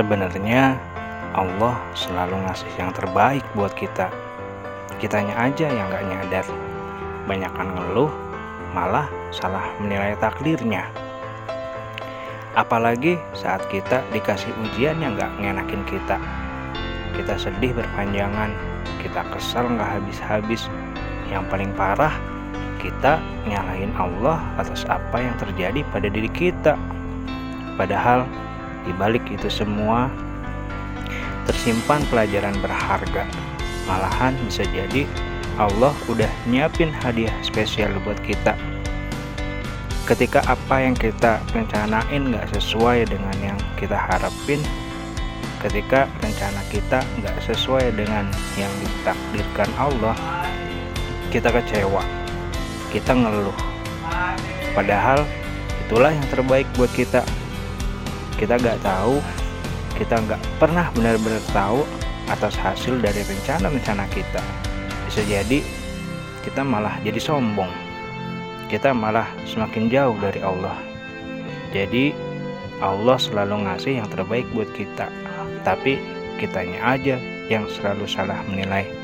Sebenarnya Allah selalu ngasih yang terbaik buat kita. Kitanya aja yang gak nyadar. Banyakan ngeluh, malah salah menilai takdirnya. Apalagi saat kita dikasih ujian yang gak ngenakin kita. Kita sedih berpanjangan, kita kesal gak habis-habis. Yang paling parah, kita nyalahin Allah atas apa yang terjadi pada diri kita. Padahal di balik itu semua tersimpan pelajaran berharga. Malahan bisa jadi Allah udah nyiapin hadiah spesial buat kita. Ketika apa yang kita rencanain nggak sesuai dengan yang kita harapin, ketika rencana kita nggak sesuai dengan yang ditakdirkan Allah, kita kecewa, kita ngeluh. Padahal itulah yang terbaik buat kita. Kita nggak tahu kita nggak pernah benar-benar tahu atas hasil dari rencana-rencana kita. Bisa jadi kita malah jadi sombong. Kita malah semakin jauh dari Allah. Jadi Allah selalu ngasih yang terbaik buat kita. Tapi kitanya aja yang selalu salah menilai.